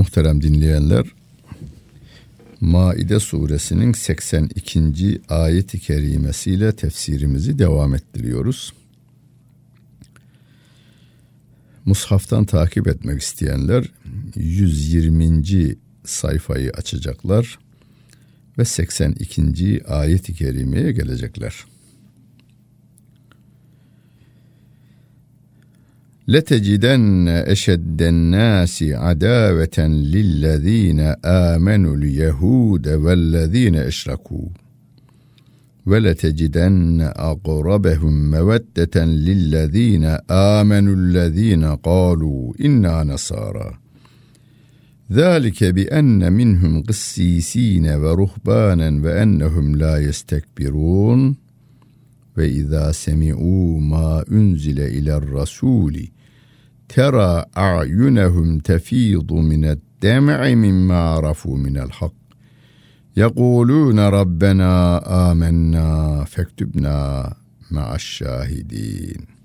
Muhterem dinleyenler, Maide suresinin 82. ayeti kerimesiyle tefsirimizi devam ettiriyoruz. Mushaftan takip etmek isteyenler 120. sayfayı açacaklar ve 82. ayet-i kerimeye gelecekler. لتجدن أشد الناس عداوة للذين آمنوا اليهود والذين أشركوا. ولتجدن أقربهم مودة للذين آمنوا الذين قالوا إنا نصارى. ذلك بأن منهم قسيسين ورهبانا وأنهم لا يستكبرون. وإذا سمعوا ما أنزل إلى الرسول ترى أعينهم تفيض من الدمع مما عرفوا من الحق يقولون ربنا آمنا فاكتبنا مع الشاهدين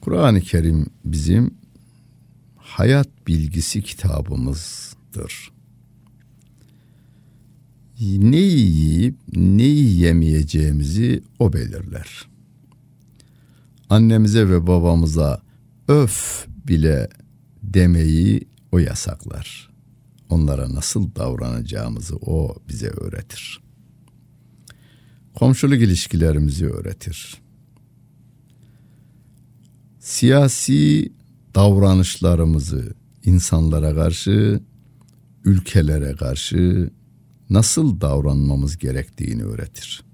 Kur'an-ı Kerim bizim hayat bilgisi kitabımızdır. Ne yiyip ne yiyemeyeceğimizi o belirler annemize ve babamıza öf bile demeyi o yasaklar. Onlara nasıl davranacağımızı o bize öğretir. Komşuluk ilişkilerimizi öğretir. Siyasi davranışlarımızı insanlara karşı, ülkelere karşı nasıl davranmamız gerektiğini öğretir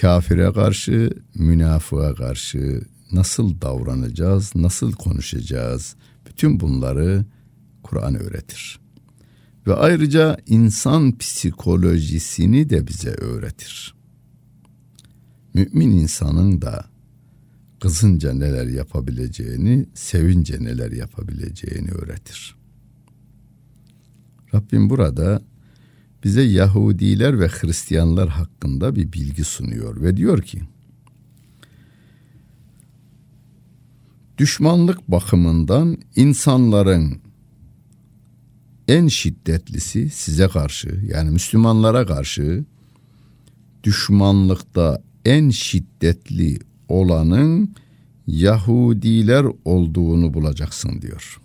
kafire karşı, münafığa karşı nasıl davranacağız, nasıl konuşacağız? Bütün bunları Kur'an öğretir. Ve ayrıca insan psikolojisini de bize öğretir. Mümin insanın da kızınca neler yapabileceğini, sevince neler yapabileceğini öğretir. Rabbim burada bize Yahudiler ve Hristiyanlar hakkında bir bilgi sunuyor ve diyor ki düşmanlık bakımından insanların en şiddetlisi size karşı yani Müslümanlara karşı düşmanlıkta en şiddetli olanın Yahudiler olduğunu bulacaksın diyor.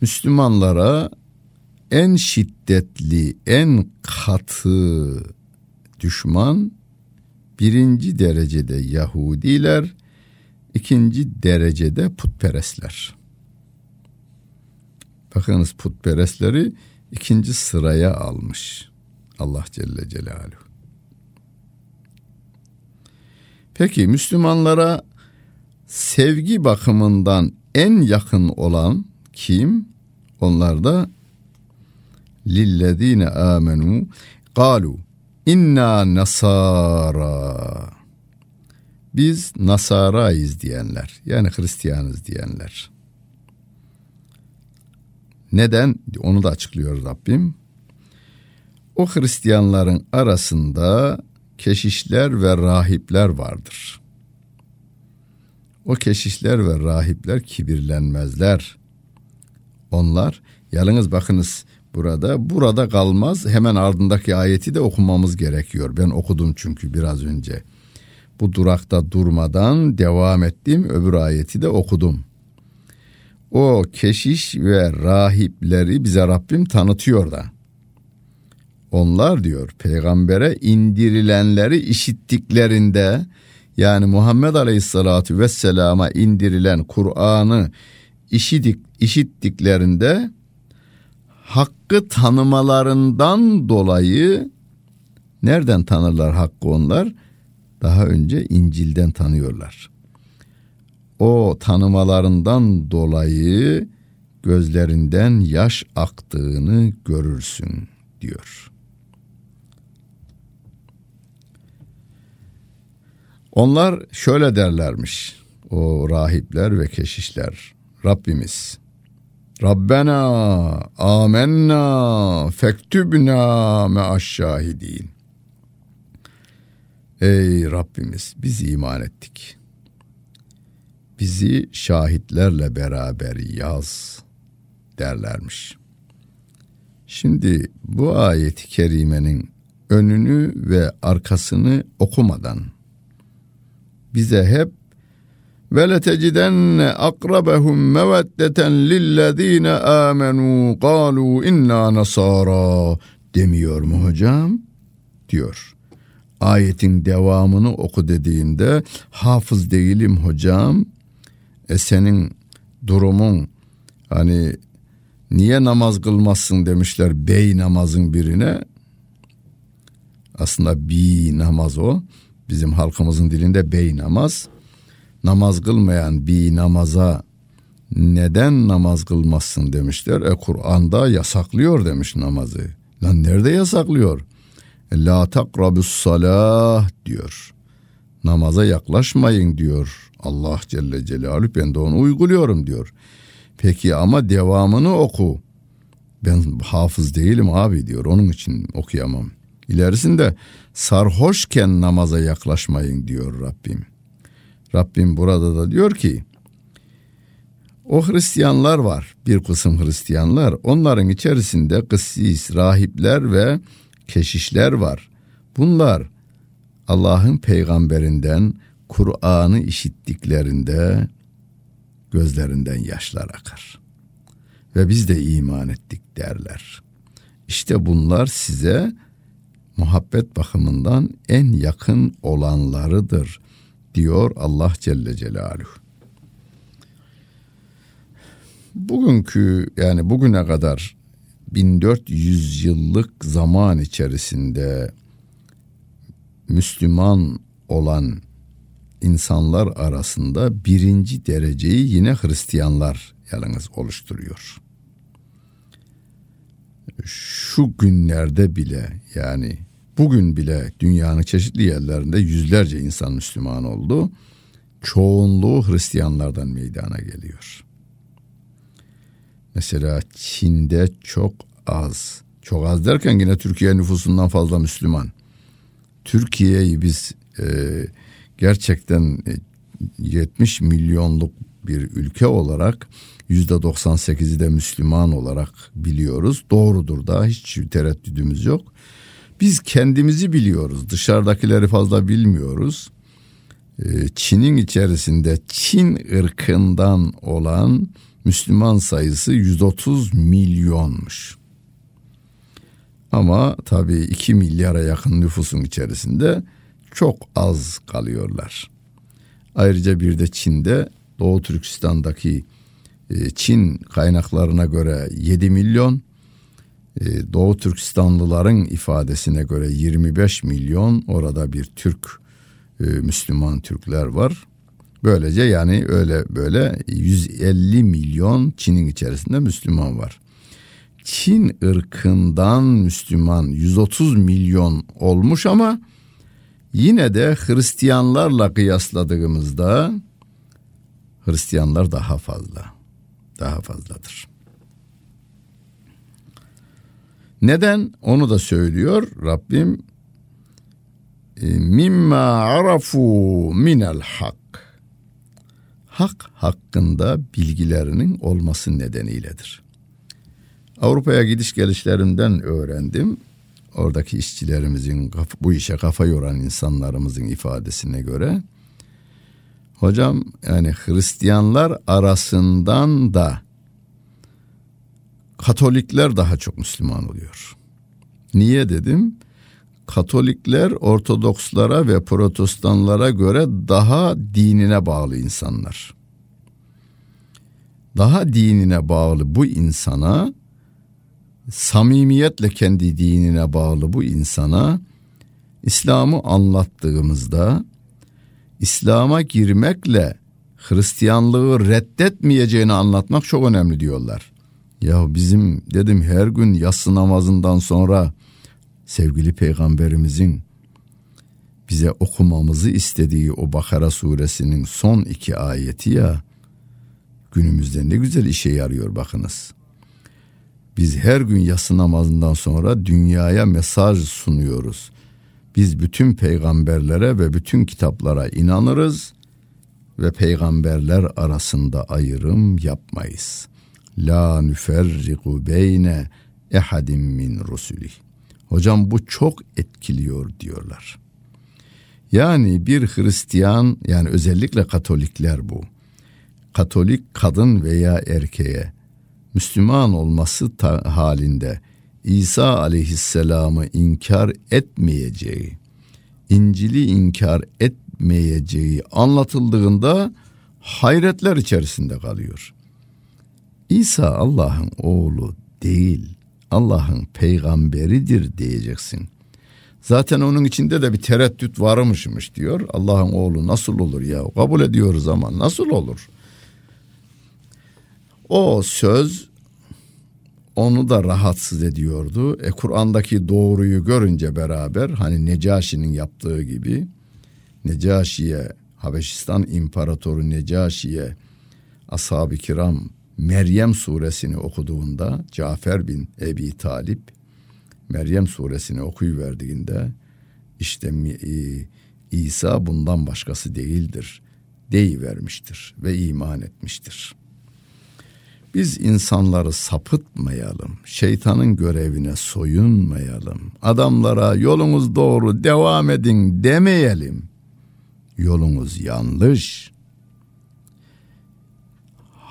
Müslümanlara en şiddetli, en katı düşman birinci derecede Yahudiler, ikinci derecede putperestler. Bakınız putperestleri ikinci sıraya almış Allah Celle Celaluhu. Peki Müslümanlara sevgi bakımından en yakın olan kim? Onlar da lillezine amenu galu inna nasara biz nasarayız diyenler yani Hristiyanız diyenler. Neden? Onu da açıklıyor Rabbim. O Hristiyanların arasında keşişler ve rahipler vardır. O keşişler ve rahipler kibirlenmezler. Onlar yalnız bakınız burada. Burada kalmaz. Hemen ardındaki ayeti de okumamız gerekiyor. Ben okudum çünkü biraz önce. Bu durakta durmadan devam ettim. Öbür ayeti de okudum. O keşiş ve rahipleri bize Rabbim tanıtıyor da. Onlar diyor peygambere indirilenleri işittiklerinde yani Muhammed Aleyhisselatü Vesselam'a indirilen Kur'an'ı işidik, işittiklerinde hakkı tanımalarından dolayı nereden tanırlar hakkı onlar? Daha önce İncil'den tanıyorlar. o tanımalarından dolayı gözlerinden yaş aktığını görürsün diyor. Onlar şöyle derlermiş o rahipler ve keşişler. Rabbimiz Rabbena amenna fektübna me şahidin. Ey Rabbimiz biz iman ettik. Bizi şahitlerle beraber yaz derlermiş. Şimdi bu ayeti kerimenin önünü ve arkasını okumadan bize hep letecidenne akrabehum meveddeten lillezine amenu kalu inna nasara demiyor mu hocam? diyor. Ayetin devamını oku dediğimde hafız değilim hocam. E senin durumun hani niye namaz kılmazsın demişler bey namazın birine. Aslında bi namaz o. Bizim halkımızın dilinde bey namaz namaz kılmayan bir namaza neden namaz kılmazsın demişler. E Kur'an'da yasaklıyor demiş namazı. Lan nerede yasaklıyor? E, La takrabus salah diyor. Namaza yaklaşmayın diyor. Allah Celle Celaluhu ben de onu uyguluyorum diyor. Peki ama devamını oku. Ben hafız değilim abi diyor. Onun için okuyamam. İlerisinde sarhoşken namaza yaklaşmayın diyor Rabbim. Rabbim burada da diyor ki o Hristiyanlar var bir kısım Hristiyanlar onların içerisinde kıssis, rahipler ve keşişler var. Bunlar Allah'ın peygamberinden Kur'an'ı işittiklerinde gözlerinden yaşlar akar. Ve biz de iman ettik derler. İşte bunlar size muhabbet bakımından en yakın olanlarıdır diyor Allah Celle Celaluhu. Bugünkü yani bugüne kadar 1400 yıllık zaman içerisinde Müslüman olan insanlar arasında birinci dereceyi yine Hristiyanlar yalnız oluşturuyor. Şu günlerde bile yani Bugün bile dünyanın çeşitli yerlerinde yüzlerce insan Müslüman oldu. Çoğunluğu Hristiyanlardan meydana geliyor. Mesela Çin'de çok az, çok az derken yine Türkiye nüfusundan fazla Müslüman. Türkiye'yi biz e, gerçekten 70 e, milyonluk bir ülke olarak yüzde 98'i de Müslüman olarak biliyoruz. Doğrudur da hiç tereddüdümüz yok. Biz kendimizi biliyoruz. Dışarıdakileri fazla bilmiyoruz. Ee, Çin'in içerisinde Çin ırkından olan Müslüman sayısı 130 milyonmuş. Ama tabii 2 milyara yakın nüfusun içerisinde çok az kalıyorlar. Ayrıca bir de Çin'de Doğu Türkistan'daki e, Çin kaynaklarına göre 7 milyon, ee, Doğu Türkistanlıların ifadesine göre 25 milyon orada bir Türk e, Müslüman Türkler var. Böylece yani öyle böyle 150 milyon Çin'in içerisinde Müslüman var. Çin ırkından Müslüman 130 milyon olmuş ama yine de Hristiyanlarla kıyasladığımızda Hristiyanlar daha fazla. Daha fazladır. Neden? Onu da söylüyor Rabbim. E, mimma arafu minel hak. Hak hakkında bilgilerinin olması nedeniyledir. Avrupa'ya gidiş gelişlerinden öğrendim. Oradaki işçilerimizin, bu işe kafa yoran insanlarımızın ifadesine göre hocam yani Hristiyanlar arasından da Katolikler daha çok Müslüman oluyor. Niye dedim? Katolikler Ortodokslara ve Protestanlara göre daha dinine bağlı insanlar. Daha dinine bağlı bu insana samimiyetle kendi dinine bağlı bu insana İslam'ı anlattığımızda İslam'a girmekle Hristiyanlığı reddetmeyeceğini anlatmak çok önemli diyorlar. Ya bizim dedim her gün yatsı namazından sonra sevgili peygamberimizin bize okumamızı istediği o Bakara suresinin son iki ayeti ya günümüzde ne güzel işe yarıyor bakınız. Biz her gün yatsı namazından sonra dünyaya mesaj sunuyoruz. Biz bütün peygamberlere ve bütün kitaplara inanırız ve peygamberler arasında ayrım yapmayız. La nüferriku beyne ehadim min rusuli. Hocam bu çok etkiliyor diyorlar. Yani bir Hristiyan yani özellikle Katolikler bu. Katolik kadın veya erkeğe Müslüman olması halinde İsa aleyhisselamı inkar etmeyeceği, İncil'i inkar etmeyeceği anlatıldığında hayretler içerisinde kalıyor. İsa Allah'ın oğlu değil, Allah'ın peygamberidir diyeceksin. Zaten onun içinde de bir tereddüt varmışmış diyor. Allah'ın oğlu nasıl olur ya? Kabul ediyoruz ama nasıl olur? O söz onu da rahatsız ediyordu. E Kur'an'daki doğruyu görünce beraber hani Necaşi'nin yaptığı gibi Necaşi'ye Habeşistan İmparatoru Necaşi'ye ashab-ı kiram Meryem suresini okuduğunda Cafer bin Ebi Talip Meryem suresini okuyuverdiğinde işte e, İsa bundan başkası değildir deyivermiştir ve iman etmiştir. Biz insanları sapıtmayalım, şeytanın görevine soyunmayalım, adamlara yolunuz doğru devam edin demeyelim. Yolunuz yanlış.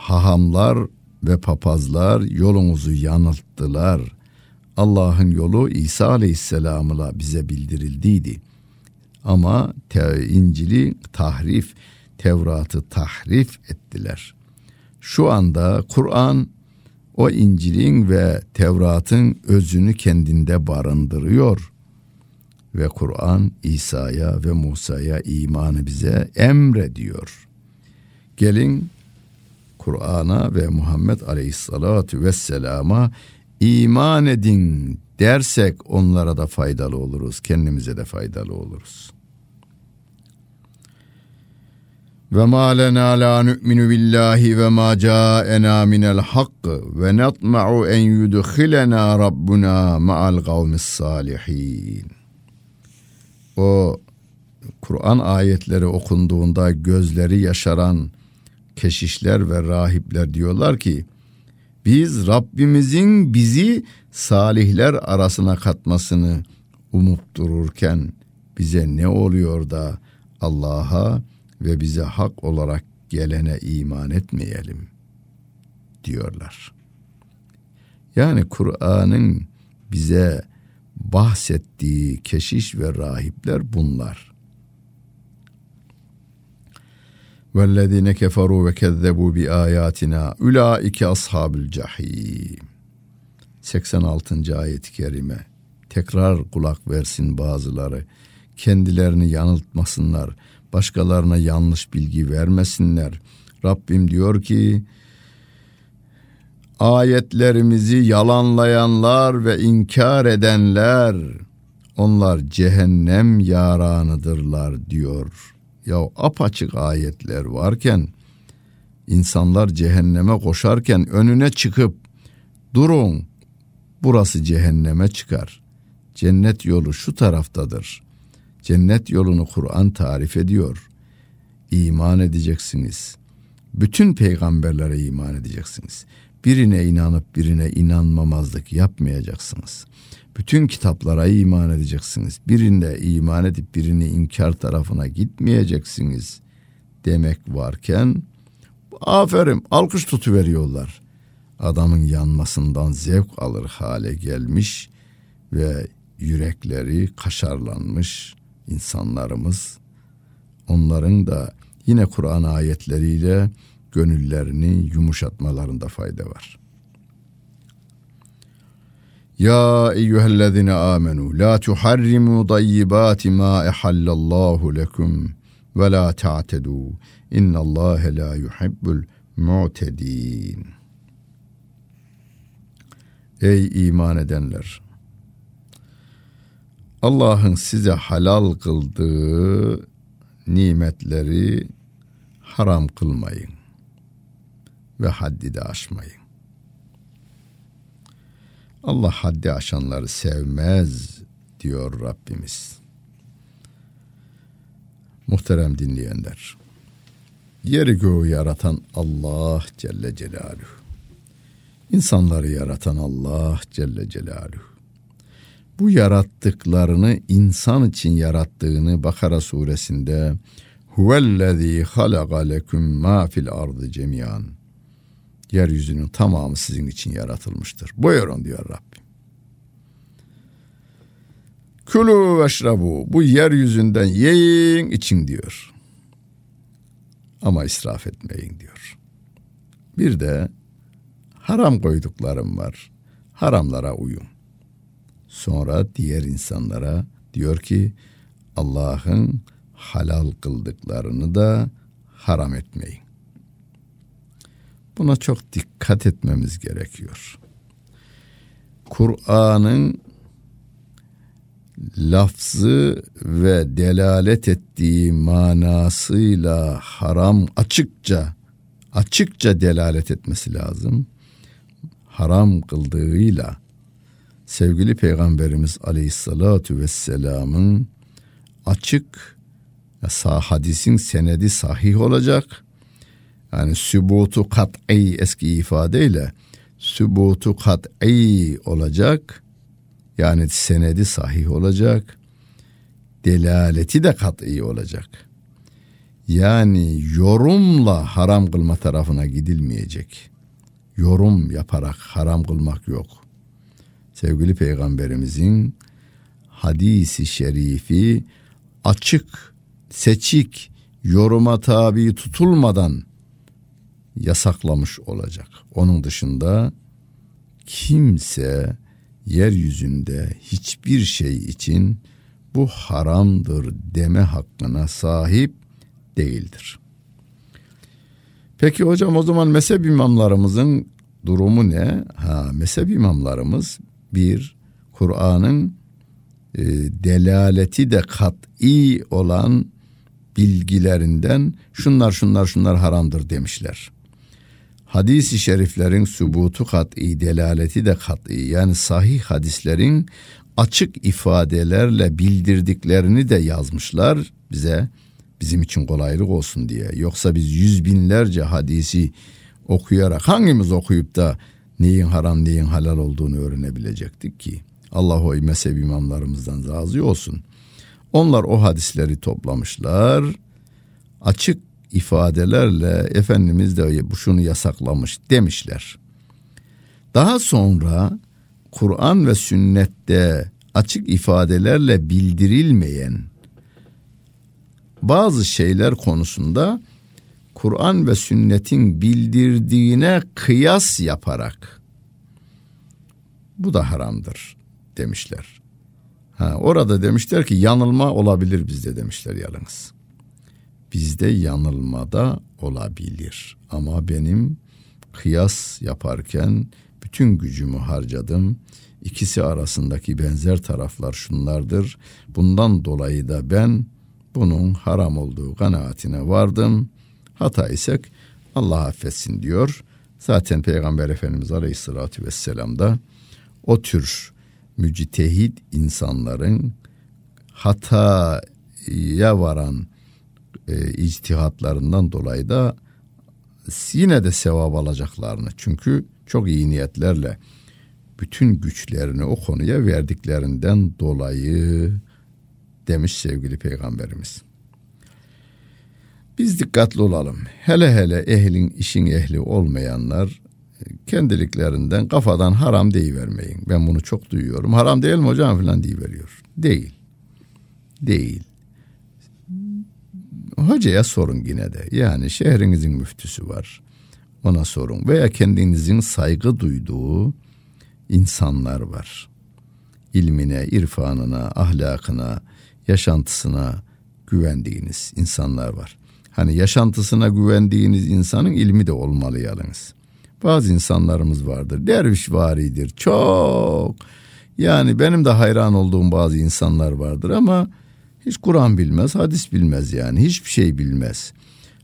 Hahamlar ve papazlar yolumuzu yanılttılar. Allah'ın yolu İsa Aleyhisselam'la bize bildirildiydi. Ama te, İncil'i tahrif, Tevrat'ı tahrif ettiler. Şu anda Kur'an o İncil'in ve Tevrat'ın özünü kendinde barındırıyor. Ve Kur'an İsa'ya ve Musa'ya imanı bize emrediyor. Gelin Kur'an'a ve Muhammed Aleyhisselatü Vesselam'a iman edin dersek onlara da faydalı oluruz, kendimize de faydalı oluruz. Ve ma lena la nu'minu billahi ve ma ca'ena minel hak ve natma'u en yudkhilena rabbuna ma'al kavmis salihin. O Kur'an ayetleri okunduğunda gözleri yaşaran keşişler ve rahipler diyorlar ki biz Rabbimizin bizi salihler arasına katmasını umup dururken bize ne oluyor da Allah'a ve bize hak olarak gelene iman etmeyelim diyorlar. Yani Kur'an'ın bize bahsettiği keşiş ve rahipler bunlar. وَالَّذ۪ينَ كَفَرُوا وَكَذَّبُوا بِآيَاتِنَا اُلَٰئِكَ أَصْحَابُ الْجَح۪يمِ 86. ayet-i kerime. Tekrar kulak versin bazıları. Kendilerini yanıltmasınlar. Başkalarına yanlış bilgi vermesinler. Rabbim diyor ki ayetlerimizi yalanlayanlar ve inkar edenler onlar cehennem yaranıdırlar diyor Ya apaçık ayetler varken insanlar cehenneme koşarken önüne çıkıp durun burası cehenneme çıkar. Cennet yolu şu taraftadır. Cennet yolunu Kur'an tarif ediyor. İman edeceksiniz. Bütün peygamberlere iman edeceksiniz. Birine inanıp birine inanmamazlık yapmayacaksınız bütün kitaplara iman edeceksiniz. Birinde iman edip birini inkar tarafına gitmeyeceksiniz demek varken aferin alkış tutuveriyorlar. Adamın yanmasından zevk alır hale gelmiş ve yürekleri kaşarlanmış insanlarımız. Onların da yine Kur'an ayetleriyle gönüllerini yumuşatmalarında fayda var.'' Ya eyyühellezine amenu la tuharrimu tayyibati ma ehallallahu lekum ve la ta'tedu. İnnallâhe la yuhibbul mu'tedin. Ey iman edenler! Allah'ın size halal kıldığı nimetleri haram kılmayın ve haddi de aşmayın. Allah haddi aşanları sevmez diyor Rabbimiz. Muhterem dinleyenler. Yeri göğü yaratan Allah Celle Celaluhu. İnsanları yaratan Allah Celle Celaluhu. Bu yarattıklarını insan için yarattığını Bakara suresinde Huvellezî halaka leküm ma fil ardı cemiyan. Yeryüzünün tamamı sizin için yaratılmıştır. Buyurun diyor Rabbim. Külü veşrabu. Bu yeryüzünden yiyin için diyor. Ama israf etmeyin diyor. Bir de haram koyduklarım var. Haramlara uyun. Sonra diğer insanlara diyor ki Allah'ın halal kıldıklarını da haram etmeyin. Buna çok dikkat etmemiz gerekiyor. Kur'an'ın lafzı ve delalet ettiği manasıyla haram açıkça açıkça delalet etmesi lazım. Haram kıldığıyla sevgili peygamberimiz aleyhissalatu vesselamın açık hadisin senedi sahih olacak. Yani sübutu kat'i eski ifadeyle sübutu kat'i olacak yani senedi sahih olacak. Delaleti de kat'i olacak. Yani yorumla haram kılma tarafına gidilmeyecek. Yorum yaparak haram kılmak yok. Sevgili peygamberimizin hadisi şerifi açık, seçik, yoruma tabi tutulmadan yasaklamış olacak. Onun dışında kimse yeryüzünde hiçbir şey için bu haramdır deme hakkına sahip değildir. Peki hocam o zaman mezhep imamlarımızın durumu ne? Ha, mezhep imamlarımız bir Kur'an'ın e, delaleti de kat'i olan bilgilerinden şunlar şunlar şunlar haramdır demişler hadis-i şeriflerin sübutu kat'i, delaleti de kat'i yani sahih hadislerin açık ifadelerle bildirdiklerini de yazmışlar bize bizim için kolaylık olsun diye. Yoksa biz yüz binlerce hadisi okuyarak hangimiz okuyup da neyin haram neyin halal olduğunu öğrenebilecektik ki. Allah o mezhep imamlarımızdan razı olsun. Onlar o hadisleri toplamışlar. Açık ifadelerle Efendimiz de bu şunu yasaklamış demişler. Daha sonra Kur'an ve sünnette açık ifadelerle bildirilmeyen bazı şeyler konusunda Kur'an ve sünnetin bildirdiğine kıyas yaparak bu da haramdır demişler. Ha, orada demişler ki yanılma olabilir bizde demişler yalnız bizde yanılmada olabilir. Ama benim kıyas yaparken bütün gücümü harcadım. İkisi arasındaki benzer taraflar şunlardır. Bundan dolayı da ben bunun haram olduğu kanaatine vardım. Hata isek Allah affetsin diyor. Zaten Peygamber Efendimiz Aleyhisselatü Vesselam da o tür müctehid insanların hataya varan e, ictihatlarından dolayı da yine de sevap alacaklarını çünkü çok iyi niyetlerle bütün güçlerini o konuya verdiklerinden dolayı demiş sevgili peygamberimiz. Biz dikkatli olalım. Hele hele ehlin işin ehli olmayanlar kendiliklerinden kafadan haram deyivermeyin. Ben bunu çok duyuyorum. Haram değil mi hocam falan deyiveriyor. Değil. Değil hocaya sorun yine de. Yani şehrinizin müftüsü var. Ona sorun. Veya kendinizin saygı duyduğu insanlar var. İlmine, irfanına, ahlakına, yaşantısına güvendiğiniz insanlar var. Hani yaşantısına güvendiğiniz insanın ilmi de olmalı yalnız. Bazı insanlarımız vardır. Derviş varidir. Çok. Yani benim de hayran olduğum bazı insanlar vardır ama hiç Kur'an bilmez, hadis bilmez yani. Hiçbir şey bilmez.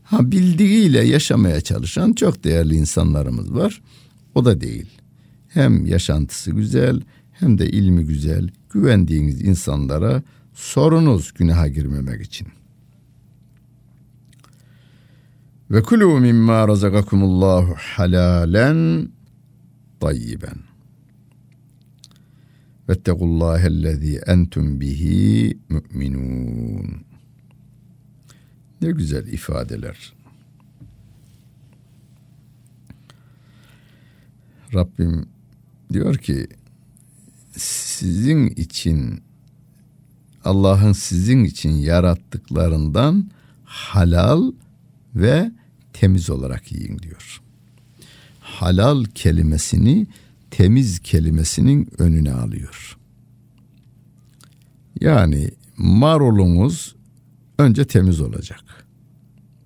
Ha bildiğiyle yaşamaya çalışan çok değerli insanlarımız var. O da değil. Hem yaşantısı güzel hem de ilmi güzel. Güvendiğiniz insanlara sorunuz günaha girmemek için. Ve kulu mimma razakakumullahu halalen tayyiben. Vettegullâhellezî entum bihi mü'minûn. Ne güzel ifadeler. Rabbim diyor ki sizin için Allah'ın sizin için yarattıklarından halal ve temiz olarak yiyin diyor. Halal kelimesini temiz kelimesinin önüne alıyor. Yani marulunuz önce temiz olacak.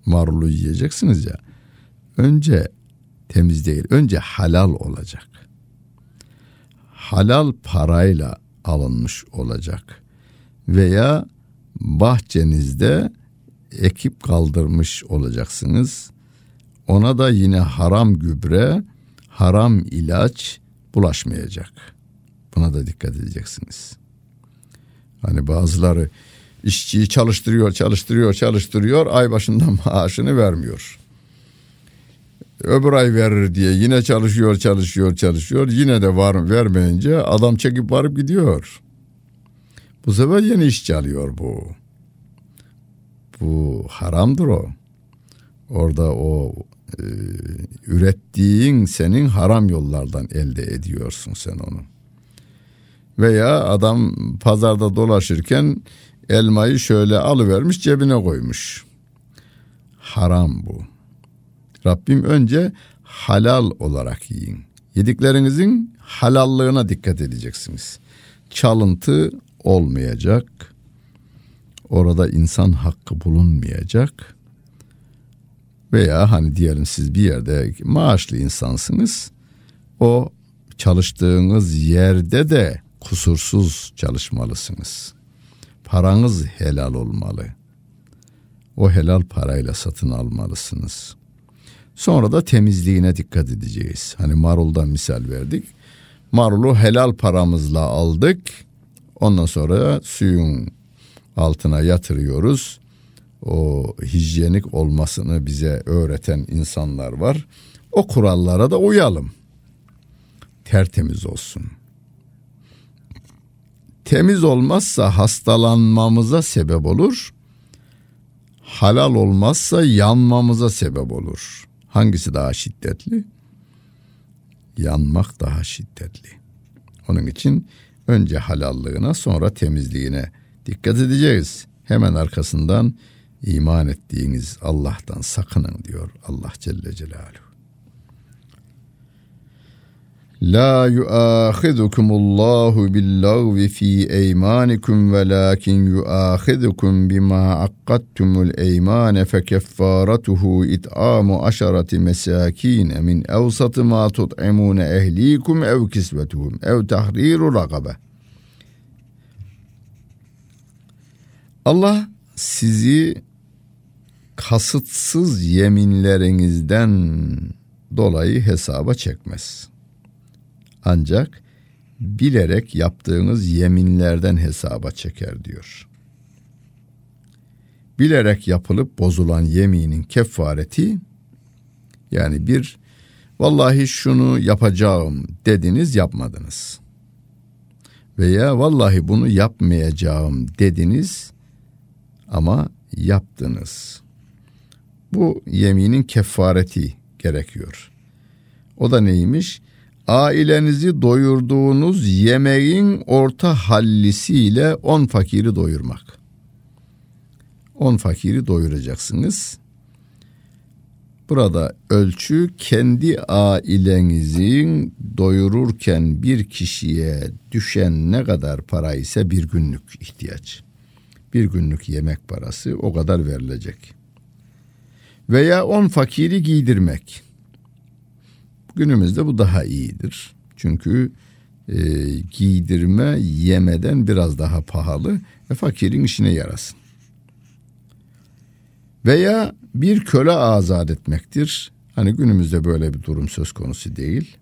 Marulu yiyeceksiniz ya. Önce temiz değil, önce halal olacak. Halal parayla alınmış olacak. Veya bahçenizde ekip kaldırmış olacaksınız. Ona da yine haram gübre, haram ilaç bulaşmayacak. Buna da dikkat edeceksiniz. Hani bazıları işçiyi çalıştırıyor, çalıştırıyor, çalıştırıyor, ay başında maaşını vermiyor. Öbür ay verir diye yine çalışıyor, çalışıyor, çalışıyor. Yine de var vermeyince adam çekip varıp gidiyor. Bu sefer yeni işçi alıyor bu. Bu haramdır o. Orada o e, ürettiğin senin haram yollardan elde ediyorsun sen onu. Veya adam pazarda dolaşırken elmayı şöyle alıvermiş cebine koymuş. Haram bu. Rabbim önce halal olarak yiyin. Yediklerinizin halallığına dikkat edeceksiniz. Çalıntı olmayacak. Orada insan hakkı bulunmayacak. Veya hani diyelim siz bir yerde maaşlı insansınız. O çalıştığınız yerde de kusursuz çalışmalısınız. Paranız helal olmalı. O helal parayla satın almalısınız. Sonra da temizliğine dikkat edeceğiz. Hani maruldan misal verdik. Marulu helal paramızla aldık. Ondan sonra suyun altına yatırıyoruz. O hijyenik olmasını bize öğreten insanlar var. O kurallara da uyalım. Tertemiz olsun. Temiz olmazsa hastalanmamıza sebep olur. Halal olmazsa yanmamıza sebep olur. Hangisi daha şiddetli? Yanmak daha şiddetli. Onun için önce halallığına sonra temizliğine dikkat edeceğiz. Hemen arkasından iman ettiğiniz Allah'tan sakının diyor Allah Celle Celaluhu. La yuâhidukumullahu billagvi fi eymanikum velakin yuâhidukum bima akkattumul eymane fekeffaratuhu it'amu aşarati mesakine min evsatı ma tut'imune ehlikum ev kisvetuhum ev tahriru ragabe. Allah sizi kasıtsız yeminlerinizden dolayı hesaba çekmez.'' Ancak bilerek yaptığınız yeminlerden hesaba çeker diyor. Bilerek yapılıp bozulan yeminin kefareti yani bir vallahi şunu yapacağım dediniz yapmadınız. Veya vallahi bunu yapmayacağım dediniz ama yaptınız. Bu yeminin kefareti gerekiyor. O da neymiş? ailenizi doyurduğunuz yemeğin orta hallisiyle on fakiri doyurmak. On fakiri doyuracaksınız. Burada ölçü kendi ailenizin doyururken bir kişiye düşen ne kadar para ise bir günlük ihtiyaç. Bir günlük yemek parası o kadar verilecek. Veya on fakiri giydirmek. Günümüzde bu daha iyidir. Çünkü e, giydirme yemeden biraz daha pahalı ve fakirin işine yarasın. Veya bir köle azat etmektir. Hani günümüzde böyle bir durum söz konusu değil.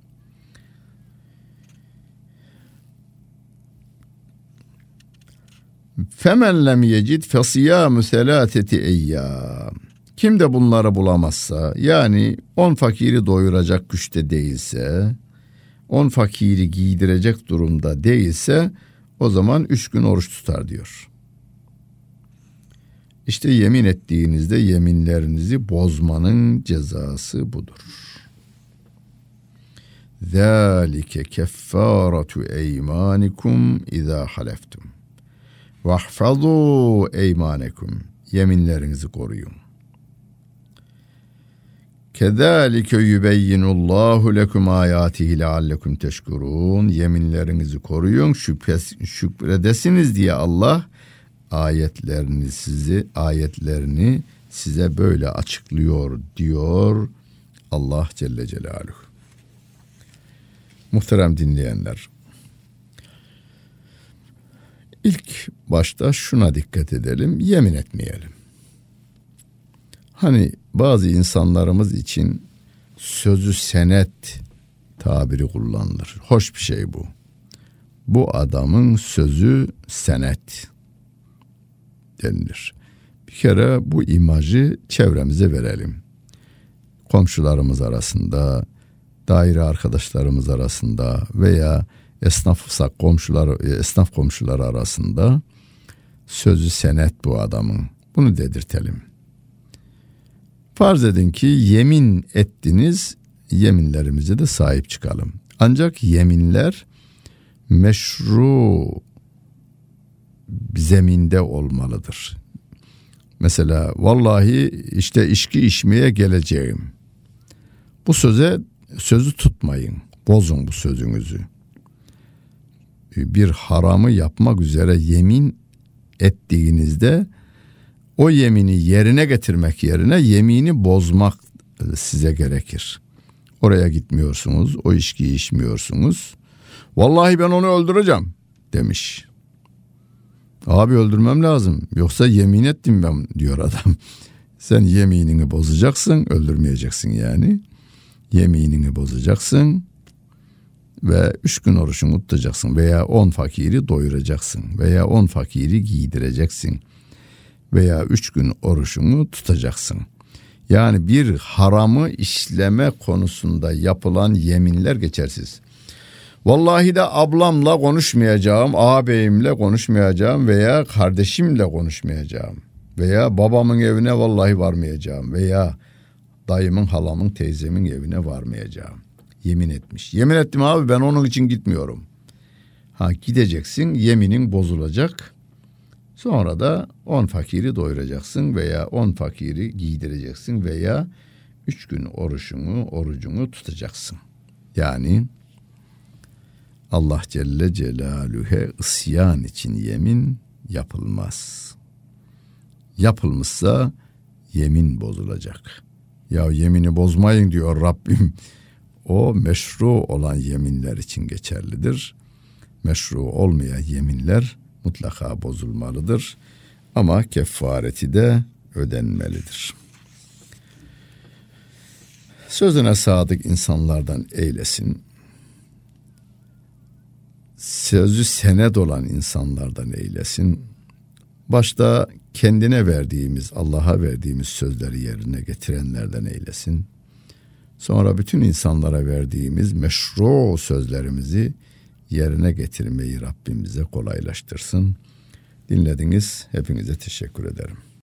Femen lem yecid fesiyâmü selâseti eyyâm. Kim de bunları bulamazsa yani on fakiri doyuracak güçte değilse, on fakiri giydirecek durumda değilse o zaman üç gün oruç tutar diyor. İşte yemin ettiğinizde yeminlerinizi bozmanın cezası budur. Zalike keffaratu eymanikum iza haleftum. Vahfazu eymanekum. Yeminlerinizi koruyun. Kezalike yubeyyinullahu lekum ayatihi leallekum teşkurun. Yeminlerinizi koruyun, şüphes, şükredesiniz diye Allah ayetlerini sizi ayetlerini size böyle açıklıyor diyor Allah Celle Celaluhu. Muhterem dinleyenler. İlk başta şuna dikkat edelim, yemin etmeyelim. Hani bazı insanlarımız için sözü senet tabiri kullanılır. Hoş bir şey bu. Bu adamın sözü senet denilir. Bir kere bu imajı çevremize verelim. Komşularımız arasında, daire arkadaşlarımız arasında veya esnafsak komşular, esnaf komşular arasında sözü senet bu adamın. Bunu dedirtelim. Farz edin ki yemin ettiniz, yeminlerimize de sahip çıkalım. Ancak yeminler meşru zeminde olmalıdır. Mesela vallahi işte içki içmeye geleceğim. Bu söze sözü tutmayın. Bozun bu sözünüzü. Bir haramı yapmak üzere yemin ettiğinizde o yemini yerine getirmek yerine yemini bozmak size gerekir. Oraya gitmiyorsunuz, o içkiyi içmiyorsunuz. Vallahi ben onu öldüreceğim demiş. Abi öldürmem lazım. Yoksa yemin ettim ben diyor adam. Sen yeminini bozacaksın, öldürmeyeceksin yani. Yeminini bozacaksın ve üç gün oruçunu tutacaksın veya on fakiri doyuracaksın veya on fakiri giydireceksin veya üç gün oruçunu tutacaksın. Yani bir haramı işleme konusunda yapılan yeminler geçersiz. Vallahi de ablamla konuşmayacağım, ağabeyimle konuşmayacağım veya kardeşimle konuşmayacağım. Veya babamın evine vallahi varmayacağım veya dayımın, halamın, teyzemin evine varmayacağım. Yemin etmiş. Yemin ettim abi ben onun için gitmiyorum. Ha gideceksin yeminin bozulacak. Sonra da on fakiri doyuracaksın veya on fakiri giydireceksin veya üç gün oruçunu, orucunu tutacaksın. Yani Allah Celle Celaluhu'ya isyan için yemin yapılmaz. Yapılmışsa yemin bozulacak. Ya yemini bozmayın diyor Rabbim. O meşru olan yeminler için geçerlidir. Meşru olmayan yeminler mutlaka bozulmalıdır. Ama kefareti de ödenmelidir. Sözüne sadık insanlardan eylesin sözü senet olan insanlardan eylesin. Başta kendine verdiğimiz, Allah'a verdiğimiz sözleri yerine getirenlerden eylesin. Sonra bütün insanlara verdiğimiz meşru sözlerimizi yerine getirmeyi Rabbimize kolaylaştırsın. Dinlediniz. Hepinize teşekkür ederim.